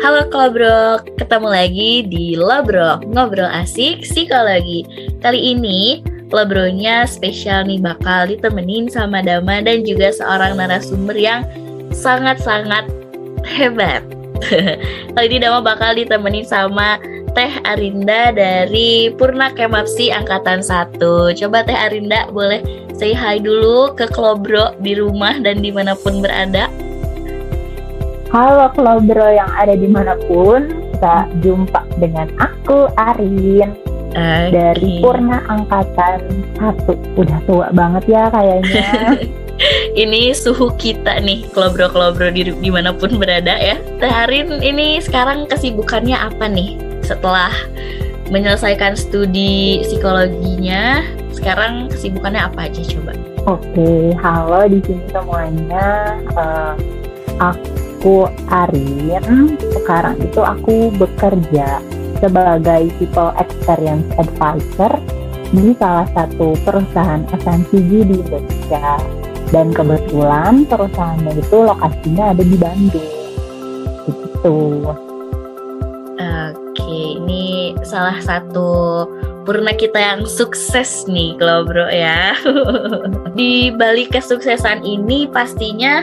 Halo Klobro, ketemu lagi di Lobro, ngobrol asik psikologi. Kali ini Lobronya spesial nih bakal ditemenin sama Dama dan juga seorang narasumber yang sangat-sangat hebat. Kali ini Dama bakal ditemenin sama Teh Arinda dari Purna Kemapsi Angkatan 1. Coba Teh Arinda boleh say hi dulu ke Klobro di rumah dan di mana pun berada. Halo Klobro yang ada di mana pun, kita jumpa dengan aku Arin okay. dari Purna Angkatan satu. Udah tua banget ya kayaknya. ini suhu kita nih, klobro-klobro di di mana pun berada ya. Teh Arin ini sekarang kesibukannya apa nih? Setelah menyelesaikan studi psikologinya, sekarang kesibukannya apa aja coba? Oke, halo di sini semuanya. Uh, aku aku Arin, sekarang itu aku bekerja sebagai people experience advisor di salah satu perusahaan FMCG di Indonesia. Dan kebetulan perusahaannya itu lokasinya ada di Bandung. Gitu. Oke, ini salah satu purna kita yang sukses nih kalau bro ya. di balik kesuksesan ini pastinya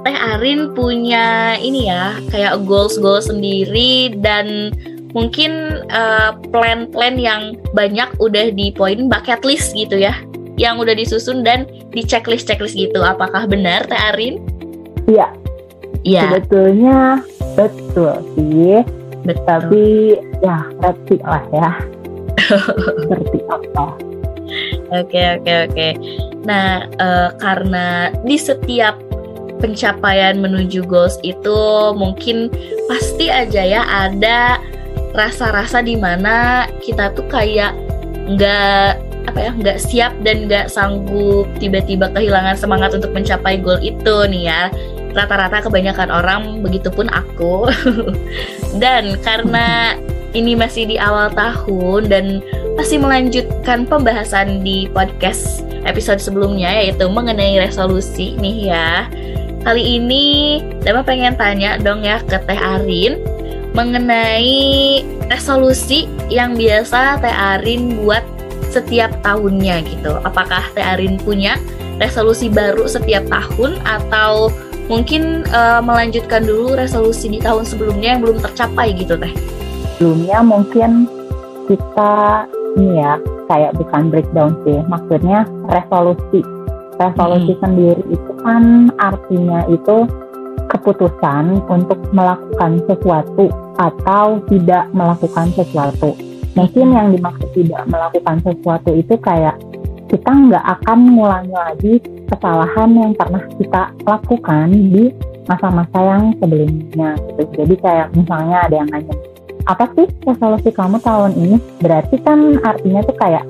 Teh Arin punya ini ya kayak goals-goals sendiri dan mungkin uh, plan-plan yang banyak udah di poin bucket list gitu ya yang udah disusun dan di checklist checklist gitu apakah benar Teh Arin? Iya. Iya. Sebetulnya betul sih. Betul. Tapi ya ngerti lah ya. Seperti apa? Oke oke oke. Nah uh, karena di setiap pencapaian menuju goals itu mungkin pasti aja ya ada rasa-rasa di mana kita tuh kayak nggak apa ya nggak siap dan nggak sanggup tiba-tiba kehilangan semangat untuk mencapai goal itu nih ya. Rata-rata kebanyakan orang begitupun aku. Dan karena ini masih di awal tahun dan masih melanjutkan pembahasan di podcast episode sebelumnya yaitu mengenai resolusi nih ya Kali ini Dama pengen tanya dong ya ke Teh Arin mengenai resolusi yang biasa Teh Arin buat setiap tahunnya gitu. Apakah Teh Arin punya resolusi baru setiap tahun atau mungkin uh, melanjutkan dulu resolusi di tahun sebelumnya yang belum tercapai gitu Teh? Sebelumnya mungkin kita ini ya kayak bukan breakdown sih, maksudnya resolusi resolusi hmm. sendiri itu kan artinya itu keputusan untuk melakukan sesuatu atau tidak melakukan sesuatu. Mungkin yang dimaksud tidak melakukan sesuatu itu kayak kita nggak akan mengulangi lagi kesalahan yang pernah kita lakukan di masa-masa yang sebelumnya gitu. Jadi kayak misalnya ada yang nanya, apa sih resolusi kamu tahun ini? Berarti kan artinya tuh kayak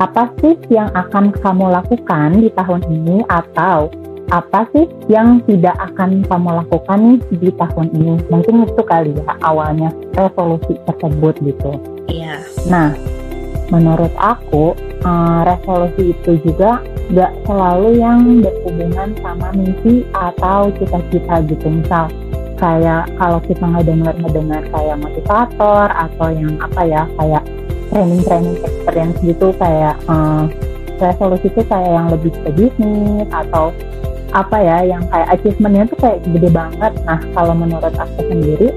apa sih yang akan kamu lakukan di tahun ini? Atau apa sih yang tidak akan kamu lakukan nih di tahun ini? Mungkin itu kali ya awalnya resolusi tersebut gitu. Iya. Nah menurut aku uh, resolusi itu juga gak selalu yang berhubungan sama mimpi atau cita-cita gitu. Misal kayak kalau kita nggak dengar ngedengar kayak motivator atau yang apa ya kayak training-training experience gitu kayak uh, resolusi itu kayak yang lebih ke bisnis atau apa ya yang kayak achievementnya tuh kayak gede banget. Nah kalau menurut aku sendiri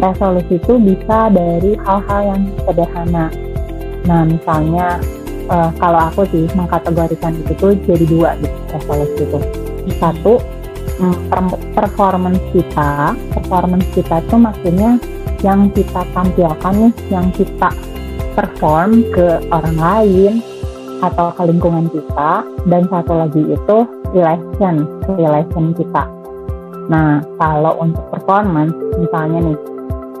resolusi itu bisa dari hal-hal yang sederhana. Nah misalnya uh, kalau aku sih mengkategorikan itu tuh jadi dua gitu resolusi itu. Satu mm, performance kita, performance kita itu maksudnya yang kita tampilkan nih, yang kita perform ke orang lain atau ke lingkungan kita dan satu lagi itu relation relation kita. Nah kalau untuk performance misalnya nih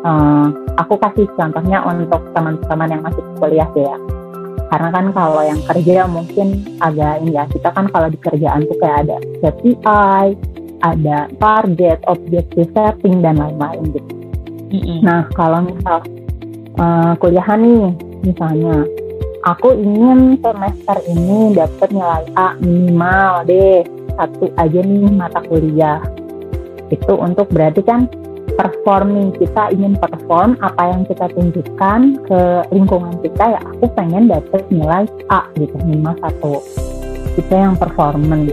uh, aku kasih contohnya untuk teman-teman yang masih kuliah deh ya. Karena kan kalau yang kerja mungkin agak ini ya kita kan kalau di kerjaan tuh kayak ada KPI ada target objective setting dan lain-lain gitu. Mm -hmm. nah kalau misal uh, kuliahan nih misalnya. Aku ingin semester ini dapat nilai A minimal deh. Satu aja nih mata kuliah. Itu untuk berarti kan perform nih kita ingin perform apa yang kita tunjukkan ke lingkungan kita ya aku pengen dapet nilai A gitu minimal satu. Itu yang performance.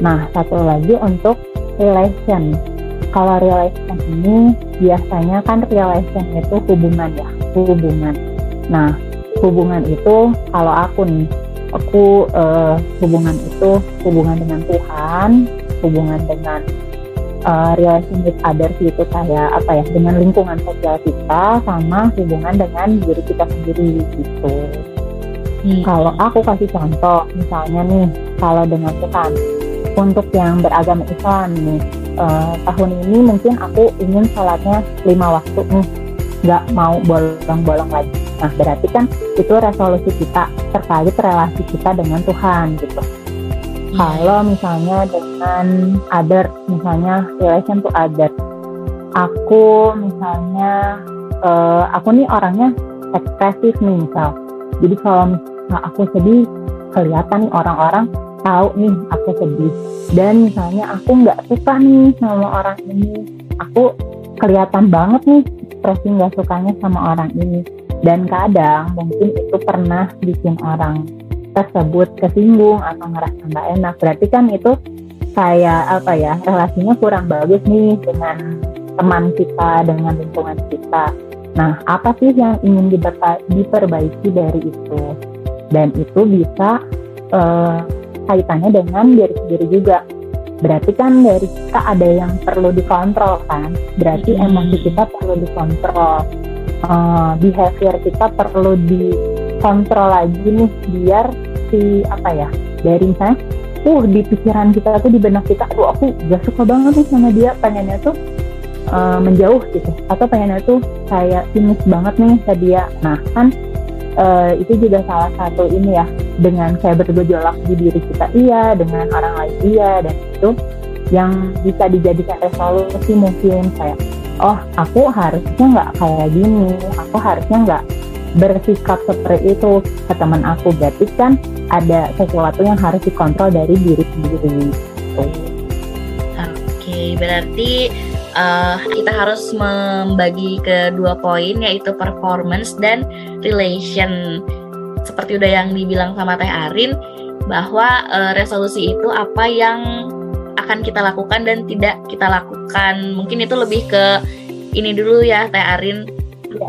Nah satu lagi untuk relation. Kalau relation ini biasanya kan relation itu hubungan ya hubungan nah hubungan itu kalau aku nih aku uh, hubungan itu hubungan dengan Tuhan hubungan dengan uh, relation with others itu kayak apa ya dengan lingkungan sosial kita sama hubungan dengan diri kita sendiri gitu. Hmm. Kalau aku kasih contoh, misalnya nih kalau dengan Tuhan, untuk yang beragama Islam nih uh, tahun ini mungkin aku ingin sholatnya lima waktu nih, nggak mau bolong-bolong lagi. Nah berarti kan itu resolusi kita terkait relasi kita dengan Tuhan gitu kalau misalnya dengan other, misalnya relation to other, aku misalnya, uh, aku nih orangnya ekspresif nih misal. Jadi kalau misal aku sedih, kelihatan nih orang-orang tahu nih aku sedih. Dan misalnya aku nggak suka nih sama orang ini, aku kelihatan banget nih ekspresi nggak sukanya sama orang ini. Dan kadang mungkin itu pernah bikin orang tersebut kesinggung atau ngerasa nggak enak. Berarti kan itu kayak apa ya relasinya kurang bagus nih dengan teman kita dengan lingkungan kita. Nah apa sih yang ingin diperbaiki dari itu? Dan itu bisa uh, kaitannya dengan diri sendiri juga berarti kan dari kita ada yang perlu dikontrol kan? Berarti hmm. emosi kita perlu dikontrol. Uh, behavior kita perlu di kontrol lagi nih biar si apa ya dari misalnya uh di pikiran kita tuh di benak kita tuh aku gak suka banget nih sama dia pengennya tuh uh, menjauh gitu. Atau pengennya tuh kayak sinis banget nih ke dia. Nah kan uh, itu juga salah satu ini ya dengan kayak bergejolak di diri kita iya dengan orang lain iya dan itu yang bisa dijadikan resolusi mungkin kayak oh aku harusnya nggak kayak gini aku harusnya nggak bersikap seperti itu ke teman aku. Berarti kan ada sesuatu yang harus dikontrol dari diri sendiri. Oke okay, berarti uh, kita harus membagi ke dua poin yaitu performance dan relation seperti udah yang dibilang sama Teh Arin bahwa uh, resolusi itu apa yang akan kita lakukan dan tidak kita lakukan. Mungkin itu lebih ke ini dulu ya Teh Arin.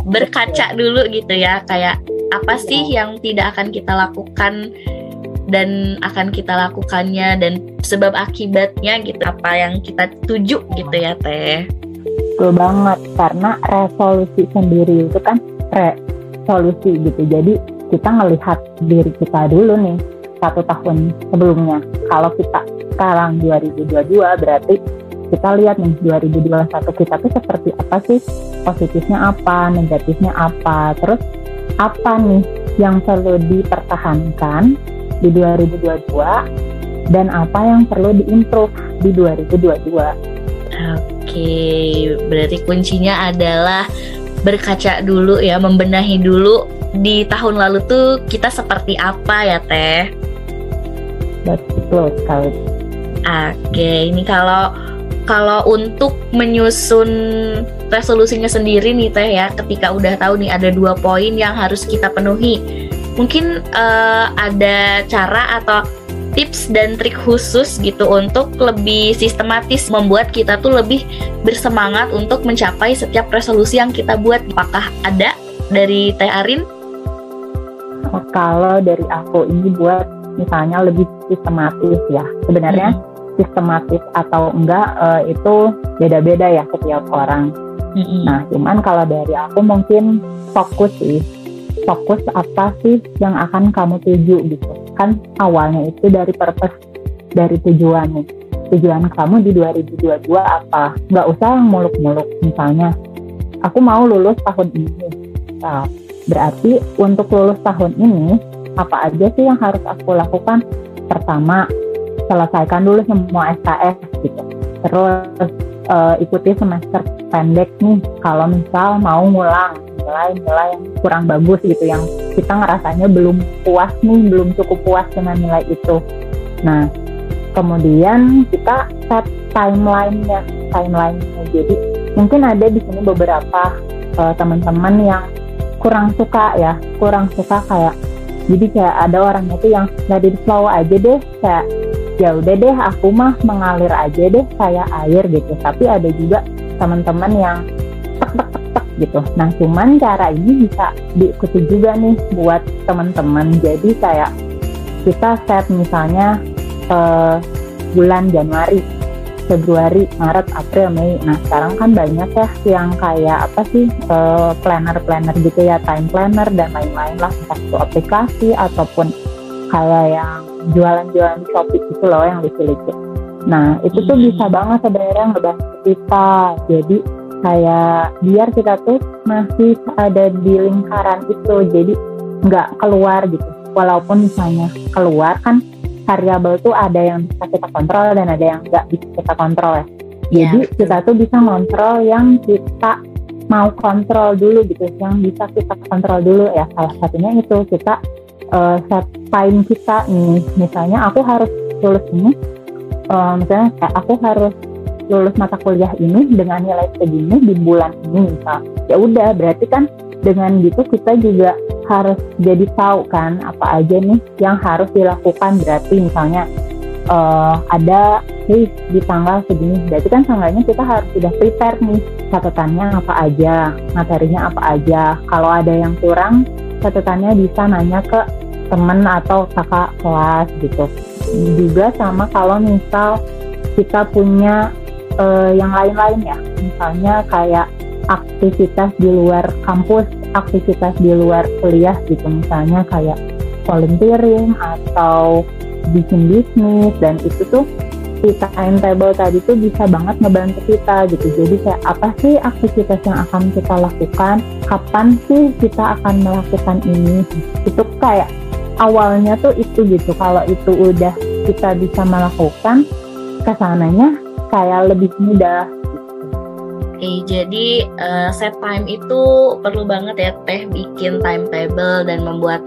Berkaca dulu gitu ya kayak apa sih yang tidak akan kita lakukan dan akan kita lakukannya dan sebab akibatnya gitu apa yang kita tuju gitu ya teh. Betul banget karena resolusi sendiri itu kan resolusi gitu. Jadi kita ngelihat diri kita dulu nih satu tahun sebelumnya. Kalau kita sekarang 2022 berarti kita lihat nih 2021 kita tuh seperti apa sih? Positifnya apa? Negatifnya apa? Terus apa nih yang perlu dipertahankan di 2022 dan apa yang perlu diimprove di 2022 Oke, berarti kuncinya adalah berkaca dulu ya, membenahi dulu di tahun lalu tuh kita seperti apa ya Teh? Betul sekali. Oke, ini kalau kalau untuk menyusun resolusinya sendiri nih teh ya ketika udah tahu nih ada dua poin yang harus kita penuhi mungkin uh, ada cara atau tips dan trik khusus gitu untuk lebih sistematis membuat kita tuh lebih bersemangat untuk mencapai setiap resolusi yang kita buat apakah ada dari Teh Arin? Kalau dari aku ini buat misalnya lebih sistematis ya sebenarnya hmm sistematis atau enggak uh, itu beda-beda ya setiap orang. Mm-hmm. Nah, cuman kalau dari aku mungkin fokus sih, fokus apa sih yang akan kamu tuju gitu. Kan awalnya itu dari purpose, dari tujuan nih. Tujuan kamu di 2022 apa? Nggak usah muluk-muluk. Misalnya, aku mau lulus tahun ini. Nah, berarti untuk lulus tahun ini, apa aja sih yang harus aku lakukan? Pertama, selesaikan dulu semua SKS gitu. Terus uh, ikuti semester pendek nih kalau misal mau ngulang nilai-nilai yang kurang bagus gitu yang kita ngerasanya belum puas nih, belum cukup puas dengan nilai itu. Nah, kemudian kita set timeline-nya, timeline-nya. Jadi mungkin ada di sini beberapa uh, teman-teman yang kurang suka ya kurang suka kayak jadi kayak ada orang itu yang it flow aja deh kayak ya udah deh aku mah mengalir aja deh kayak air gitu. Tapi ada juga teman-teman yang tek tek tek tek gitu. Nah cuman cara ini bisa diikuti juga nih buat teman-teman. Jadi kayak kita set misalnya uh, bulan Januari Februari, Maret, April, Mei. Nah sekarang kan banyak ya yang kayak apa sih uh, planner-planner gitu ya, time planner dan lain-lain lah, entah itu aplikasi ataupun kayak yang jualan-jualan Shopee gitu loh yang lucu-lucu. Nah itu tuh hmm. bisa banget sebenarnya ngebantu kita. Jadi kayak biar kita tuh masih ada di lingkaran itu, jadi nggak keluar gitu. Walaupun misalnya keluar kan variabel tuh ada yang bisa kita kontrol dan ada yang nggak bisa kita kontrol ya. Iya, Jadi yeah. kita tuh bisa kontrol yang kita mau kontrol dulu gitu, yang bisa kita kontrol dulu ya. Salah satunya itu kita uh, set time kita nih. Misalnya aku harus lulus ini, uh, misalnya kayak aku harus lulus mata kuliah ini dengan nilai segini di bulan ini misal. Ya udah, berarti kan dengan gitu kita juga harus jadi tahu kan apa aja nih yang harus dilakukan. Berarti misalnya uh, ada hey, di tanggal segini berarti kan tanggalnya kita harus sudah prepare nih catatannya apa aja materinya apa aja. Kalau ada yang kurang catatannya bisa nanya ke temen atau kakak kelas gitu. Juga sama kalau misal kita punya uh, yang lain-lain ya. Misalnya kayak aktivitas di luar kampus, aktivitas di luar kuliah gitu misalnya kayak volunteering atau bikin bisnis dan itu tuh si timetable tadi tuh bisa banget ngebantu kita gitu. Jadi kayak apa sih aktivitas yang akan kita lakukan? Kapan sih kita akan melakukan ini? Itu kayak awalnya tuh itu gitu. Kalau itu udah kita bisa melakukan ke sananya kayak lebih mudah Oke, jadi uh, set time itu perlu banget ya Teh bikin timetable dan membuat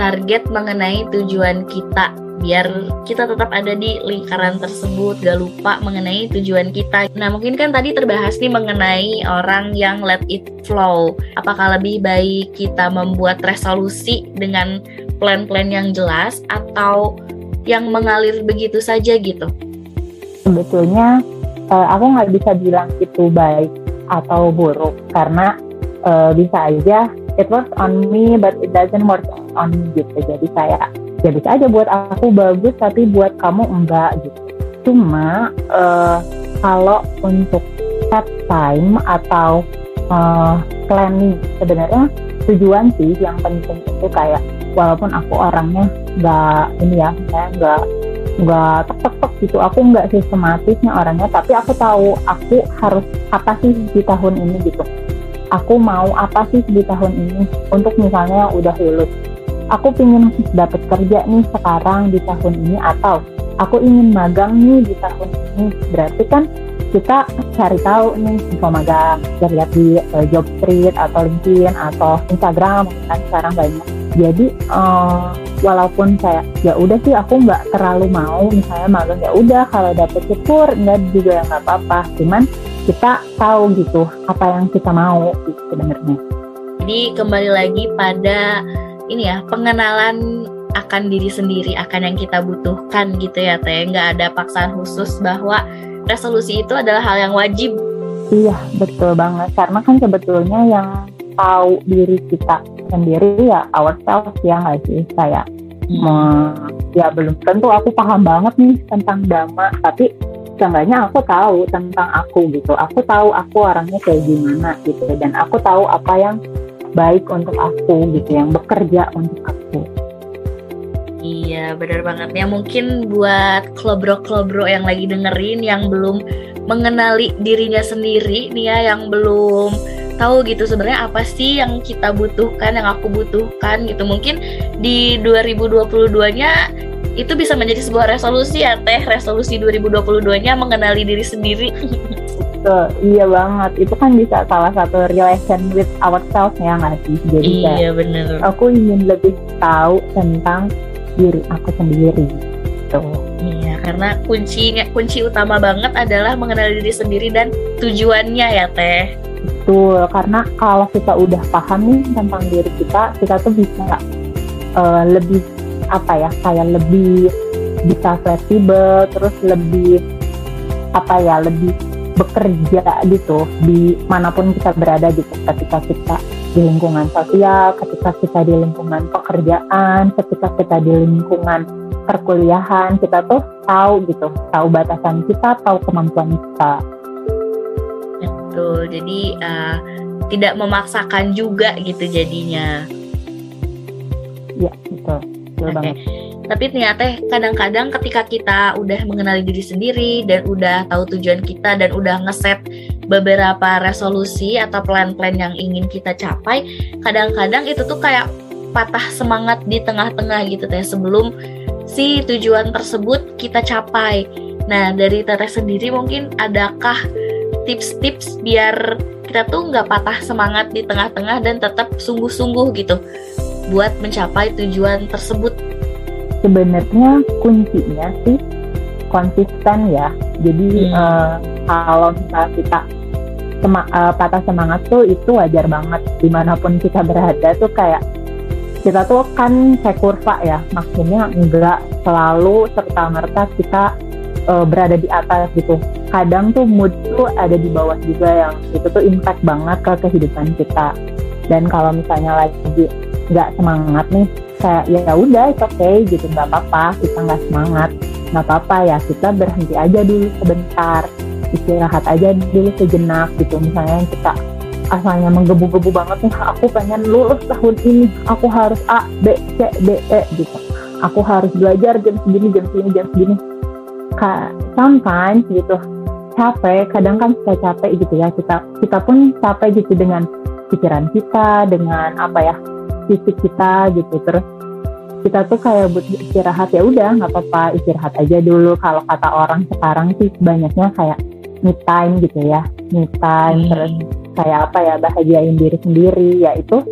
target mengenai tujuan kita biar kita tetap ada di lingkaran tersebut gak lupa mengenai tujuan kita. Nah mungkin kan tadi terbahas nih mengenai orang yang let it flow. Apakah lebih baik kita membuat resolusi dengan plan-plan yang jelas atau yang mengalir begitu saja gitu? Sebetulnya uh, aku nggak bisa bilang itu baik atau buruk karena uh, bisa aja it works on me but it doesn't work on me gitu. Jadi kayak ya aja buat aku bagus tapi buat kamu enggak gitu. Cuma uh, kalau untuk set time atau uh, planning sebenarnya tujuan sih yang penting itu kayak walaupun aku orangnya nggak ini ya nggak nggak tek tek tek gitu. Aku nggak sistematisnya orangnya tapi aku tahu aku harus apa sih di tahun ini gitu. Aku mau apa sih di tahun ini untuk misalnya yang udah lulus. Aku ingin dapat kerja nih sekarang di tahun ini atau aku ingin magang nih di tahun ini. Berarti kan kita cari tahu nih info magang. Lihat di uh, job street atau LinkedIn atau Instagram. Kan sekarang banyak. Jadi uh, walaupun saya ya udah sih aku nggak terlalu mau misalnya magang ya udah kalau dapet syukur nggak juga ya nggak apa-apa. Cuman kita tahu gitu apa yang kita mau gitu sebenarnya. Jadi kembali lagi pada ini ya pengenalan akan diri sendiri akan yang kita butuhkan gitu ya teh. Nggak ada paksaan khusus bahwa resolusi itu adalah hal yang wajib. Iya betul banget. Karena kan sebetulnya yang tahu diri kita sendiri ya ourselves ya nggak sih? Kayak hmm. ya belum tentu aku paham banget nih tentang dhamma. Tapi seenggaknya aku tahu tentang aku gitu. Aku tahu aku orangnya kayak gimana gitu. Dan aku tahu apa yang baik untuk aku gitu yang bekerja untuk aku. Iya benar banget. Ya mungkin buat klobro-klobro yang lagi dengerin yang belum mengenali dirinya sendiri nih ya yang belum tahu gitu sebenarnya apa sih yang kita butuhkan yang aku butuhkan gitu. Mungkin di 2022-nya itu bisa menjadi sebuah resolusi ya teh. Resolusi 2022-nya mengenali diri sendiri. Betul, iya banget. Itu kan bisa salah satu relation with ourselves ya nggak sih? Jadi iya bener. aku ingin lebih tahu tentang diri aku sendiri. Tuh iya karena kuncinya kunci utama banget adalah mengenal diri sendiri dan tujuannya ya teh. Betul. Karena kalau kita udah paham nih tentang diri kita kita tuh bisa uh, lebih apa ya kayak lebih bisa fleksibel terus lebih apa ya lebih bekerja gitu di mana pun kita berada gitu ketika kita di lingkungan sosial, ketika kita di lingkungan pekerjaan, ketika kita di lingkungan perkuliahan, kita tuh tahu gitu, tahu batasan kita, tahu kemampuan kita. Betul, jadi uh, tidak memaksakan juga gitu jadinya. Iya, betul. Betul okay. banget. Tapi ternyata kadang-kadang ketika kita udah mengenali diri sendiri dan udah tahu tujuan kita dan udah ngeset beberapa resolusi atau plan-plan yang ingin kita capai, kadang-kadang itu tuh kayak patah semangat di tengah-tengah gitu teh sebelum si tujuan tersebut kita capai. Nah dari teteh sendiri mungkin adakah tips-tips biar kita tuh nggak patah semangat di tengah-tengah dan tetap sungguh-sungguh gitu buat mencapai tujuan tersebut? Sebenarnya kuncinya sih konsisten ya. Jadi hmm. uh, kalau misalnya kita sema uh, patah semangat tuh itu wajar banget di mana pun kita berada tuh kayak kita tuh kan kayak kurva ya maksudnya enggak selalu serta merta kita uh, berada di atas gitu kadang tuh mood tuh ada di bawah juga yang itu tuh impact banget ke kehidupan kita dan kalau misalnya lagi nggak semangat nih. Kayak ya udah oke okay, gitu. Nggak apa-apa kita nggak semangat. Nggak apa-apa ya kita berhenti aja dulu sebentar. Istirahat aja dulu sejenak gitu. Misalnya kita asalnya menggebu-gebu banget nih aku pengen lulus tahun ini. Aku harus A B C D E gitu. Aku harus belajar jam segini jam segini jam segini. Ka sometimes gitu capek. Kadang kan kita capek gitu ya. Kita kita pun capek gitu dengan pikiran kita dengan apa ya fisik kita gitu. Terus kita tuh kayak buat istirahat ya udah nggak apa-apa istirahat aja dulu. Kalau kata orang sekarang sih banyaknya kayak me time gitu ya. Me time hmm. terus kayak apa ya bahagiain diri sendiri. Ya itu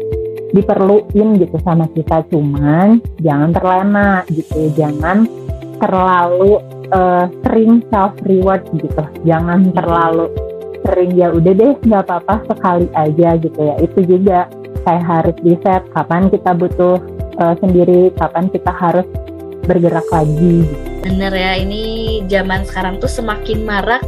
diperluin gitu sama kita. Cuman jangan terlena gitu. Jangan terlalu uh, sering self reward gitu. Jangan terlalu sering ya udah deh nggak apa-apa sekali aja gitu ya. Itu juga saya harus di set kapan kita butuh uh, sendiri kapan kita harus bergerak lagi. Bener ya, ini zaman sekarang tuh semakin marak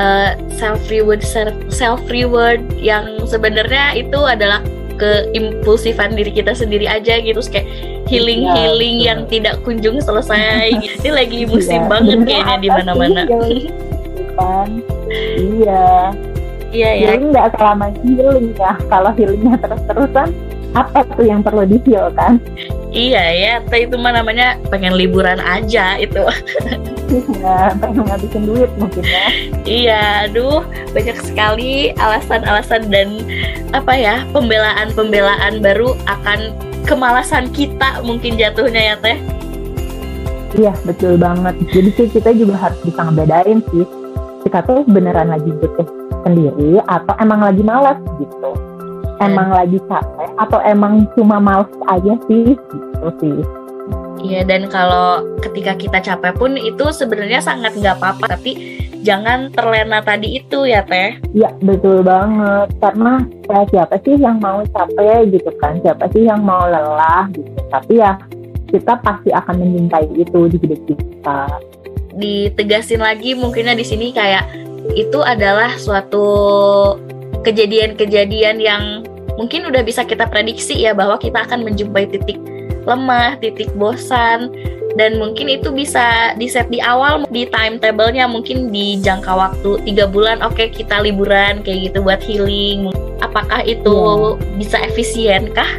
uh, eh, self reward self reward yang sebenarnya itu adalah keimpulsifan diri kita sendiri aja gitu. Kayak healing ya, healing betul. yang tidak kunjung selesai. Ini lagi musim ya, banget kayaknya di mana-mana. Iya iya ya jadi nggak selama healing ya kalau healingnya terus-terusan apa tuh yang perlu di heal kan iya ya itu mah namanya pengen liburan aja itu Iya, pengen ngabisin duit mungkin ya. Iya, aduh banyak sekali alasan-alasan dan apa ya pembelaan-pembelaan baru akan kemalasan kita mungkin jatuhnya ya teh. Iya betul banget. Jadi sih kita juga harus bisa ngebedain sih kita tuh beneran lagi butuh sendiri atau emang lagi malas gitu. Emang lagi capek atau emang cuma males aja sih gitu sih. Iya dan kalau ketika kita capek pun itu sebenarnya sangat nggak apa-apa tapi jangan terlena tadi itu ya teh. Iya betul banget. Karena ya, siapa sih yang mau capek gitu kan? Siapa sih yang mau lelah gitu? Tapi ya kita pasti akan mencintai itu di hidup kita. Ditegasin lagi mungkinnya di sini kayak itu adalah suatu kejadian-kejadian yang mungkin udah bisa kita prediksi ya bahwa kita akan menjumpai titik lemah, titik bosan dan mungkin itu bisa di set di awal di timetable-nya mungkin di jangka waktu tiga bulan oke okay, kita liburan kayak gitu buat healing apakah itu ya. bisa efisien kah?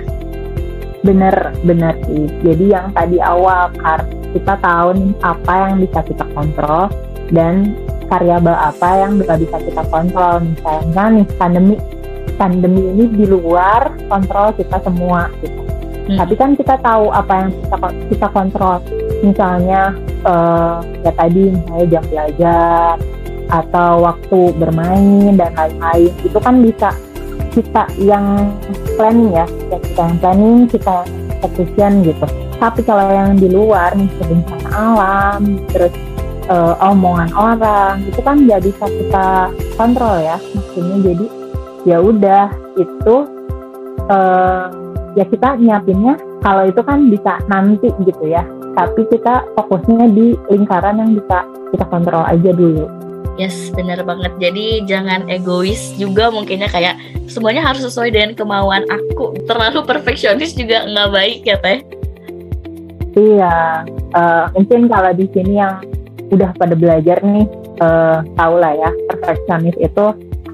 Bener bener sih jadi yang tadi awal kar kita tahu nih apa yang bisa kita kontrol dan variabel apa yang bisa bisa kita kontrol? Misalnya nih pandemi. Pandemi ini di luar kontrol kita semua gitu. Hmm. tapi kan kita tahu apa yang kita kita kontrol. Misalnya uh, ya tadi misalnya jam belajar atau waktu bermain dan lain-lain. Itu kan bisa kita yang planning ya, ya kita yang planning kita yang execution gitu. Tapi kalau yang di luar bencana alam terus uh, omongan orang itu kan nggak bisa kita kontrol ya maksudnya jadi ya udah itu uh, ya kita nyiapinnya kalau itu kan bisa nanti gitu ya tapi kita fokusnya di lingkaran yang bisa kita kontrol aja dulu Yes, benar banget. Jadi jangan egois juga mungkinnya kayak semuanya harus sesuai dengan kemauan aku. Terlalu perfeksionis juga nggak baik ya teh. Iya, uh, mungkin kalau di sini yang udah pada belajar nih, uh, tahu lah ya perfeksionis itu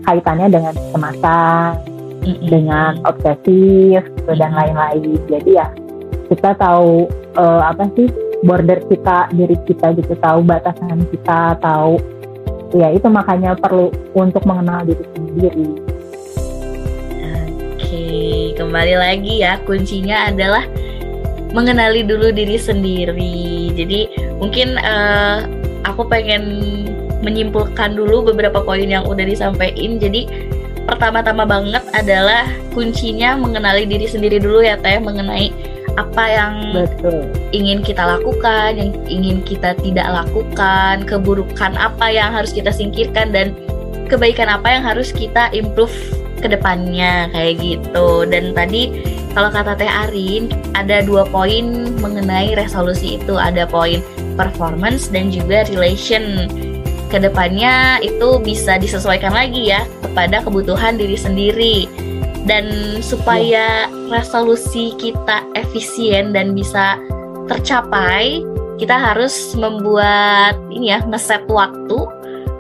kaitannya dengan mm-hmm. dengan obsesif dan lain-lain. Jadi ya kita tahu uh, apa sih border kita, diri kita gitu, tahu batasan kita, tahu ya itu makanya perlu untuk mengenal diri sendiri. Oke, kembali lagi ya kuncinya adalah mengenali dulu diri sendiri. Jadi mungkin uh, aku pengen menyimpulkan dulu beberapa poin yang udah disampaikan. Jadi pertama-tama banget adalah kuncinya mengenali diri sendiri dulu ya teh mengenai apa yang Betul. ingin kita lakukan, yang ingin kita tidak lakukan, keburukan apa yang harus kita singkirkan dan kebaikan apa yang harus kita improve ke depannya kayak gitu. Dan tadi kalau kata Teh Arin ada dua poin mengenai resolusi itu, ada poin performance dan juga relation. Ke depannya itu bisa disesuaikan lagi ya kepada kebutuhan diri sendiri. Dan supaya resolusi kita efisien dan bisa tercapai kita harus membuat ini ya ngeset waktu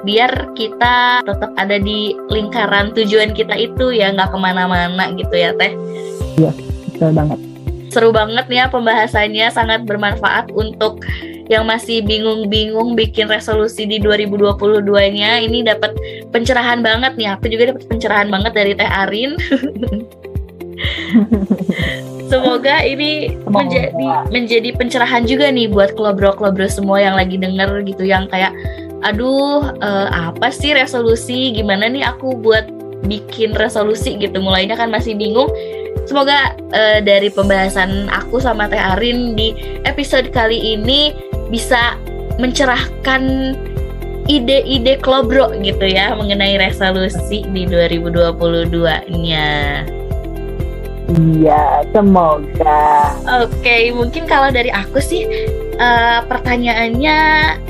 biar kita tetap ada di lingkaran tujuan kita itu ya nggak ke mana-mana gitu ya teh. Iya betul banget. Seru banget ya pembahasannya sangat bermanfaat untuk yang masih bingung-bingung bikin resolusi di 2022-nya ini dapat pencerahan banget nih. Aku juga dapat pencerahan banget dari Teh Arin. Semoga ini Semoga. menjadi menjadi pencerahan juga nih buat klobro-klobro semua yang lagi denger gitu yang kayak aduh uh, apa sih resolusi gimana nih aku buat bikin resolusi gitu mulainya kan masih bingung semoga uh, dari pembahasan aku sama Teh Arin di episode kali ini bisa mencerahkan ide-ide klobro gitu ya mengenai resolusi di 2022-nya. Iya, semoga. Oke, mungkin kalau dari aku sih uh, pertanyaannya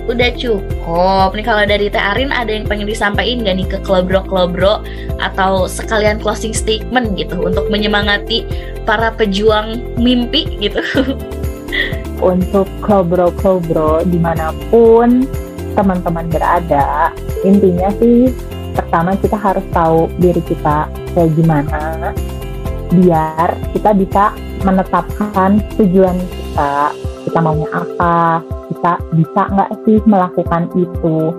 udah cukup. Nih kalau dari Teh Arin ada yang pengen disampaikan gak nih ke klobro-klobro atau sekalian closing statement gitu untuk menyemangati para pejuang mimpi gitu. untuk kobro-kobro di mana pun teman-teman berada. Intinya sih pertama kita harus tahu diri kita kayak gimana biar kita bisa menetapkan tujuan kita. Kita maunya apa kita bisa nggak sih melakukan itu?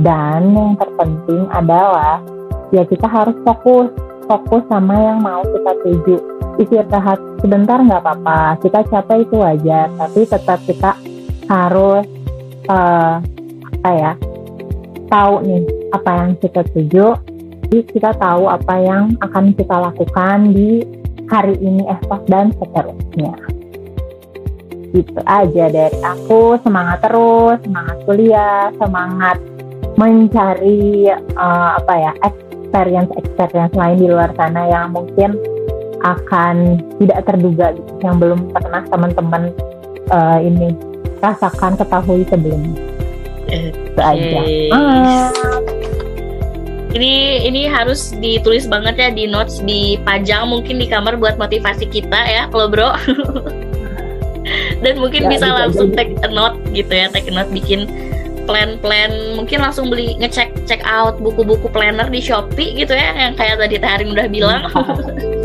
Dan yang terpenting adalah ya kita harus fokus fokus sama yang mau kita tuju istirahat sebentar nggak apa-apa. Kita capek itu wajar tapi tetap kita harus uh, apa ya tahu nih apa yang kita tuju. Jadi kita tahu apa yang akan kita lakukan di hari ini esok dan seterusnya. Gitu aja dari aku. Semangat terus semangat kuliah semangat mencari uh, apa ya experience experience lain di luar sana yang mungkin akan tidak terduga gitu, yang belum pernah teman-teman uh, ini rasakan ketahui sebelumnya. Okay. Itu aja. Ah. Ini ini harus ditulis banget ya di notes dipajang mungkin di kamar buat motivasi kita ya kalau bro. Dan mungkin ya, bisa langsung take a note gitu ya, take a note bikin plan-plan mungkin langsung beli ngecek check out buku-buku planner di Shopee gitu ya yang kayak tadi Tarin udah bilang.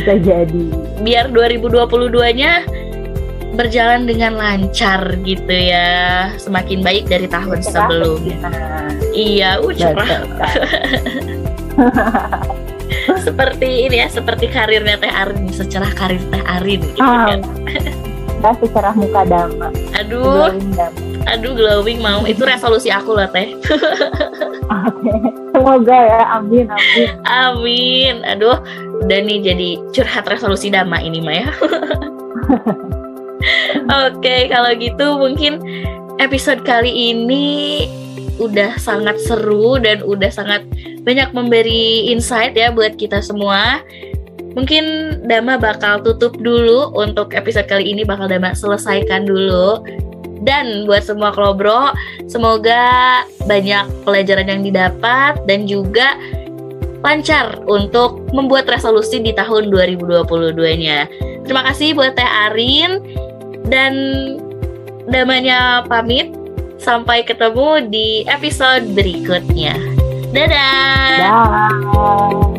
bisa jadi. Biar 2022-nya berjalan dengan lancar gitu ya. Semakin baik dari tahun ya, sebelumnya iya ucap seperti ini ya seperti karirnya Teh Arin secerah karir Teh Arin gitu kan. Ya, secerah muka dama. Aduh aduh glowing mau itu resolusi aku lah Teh Oke, semoga ya, amin, amin. Amin, aduh, udah nih jadi curhat resolusi dama ini Maya. Oke, okay, kalau gitu mungkin episode kali ini udah sangat seru dan udah sangat banyak memberi insight ya buat kita semua. Mungkin Dama bakal tutup dulu untuk episode kali ini bakal Dama selesaikan dulu. Dan buat semua klobro, semoga banyak pelajaran yang didapat dan juga lancar untuk membuat resolusi di tahun 2022-nya. Terima kasih buat Teh Arin dan Damanya pamit. Sampai ketemu di episode berikutnya. Dadah. Dah.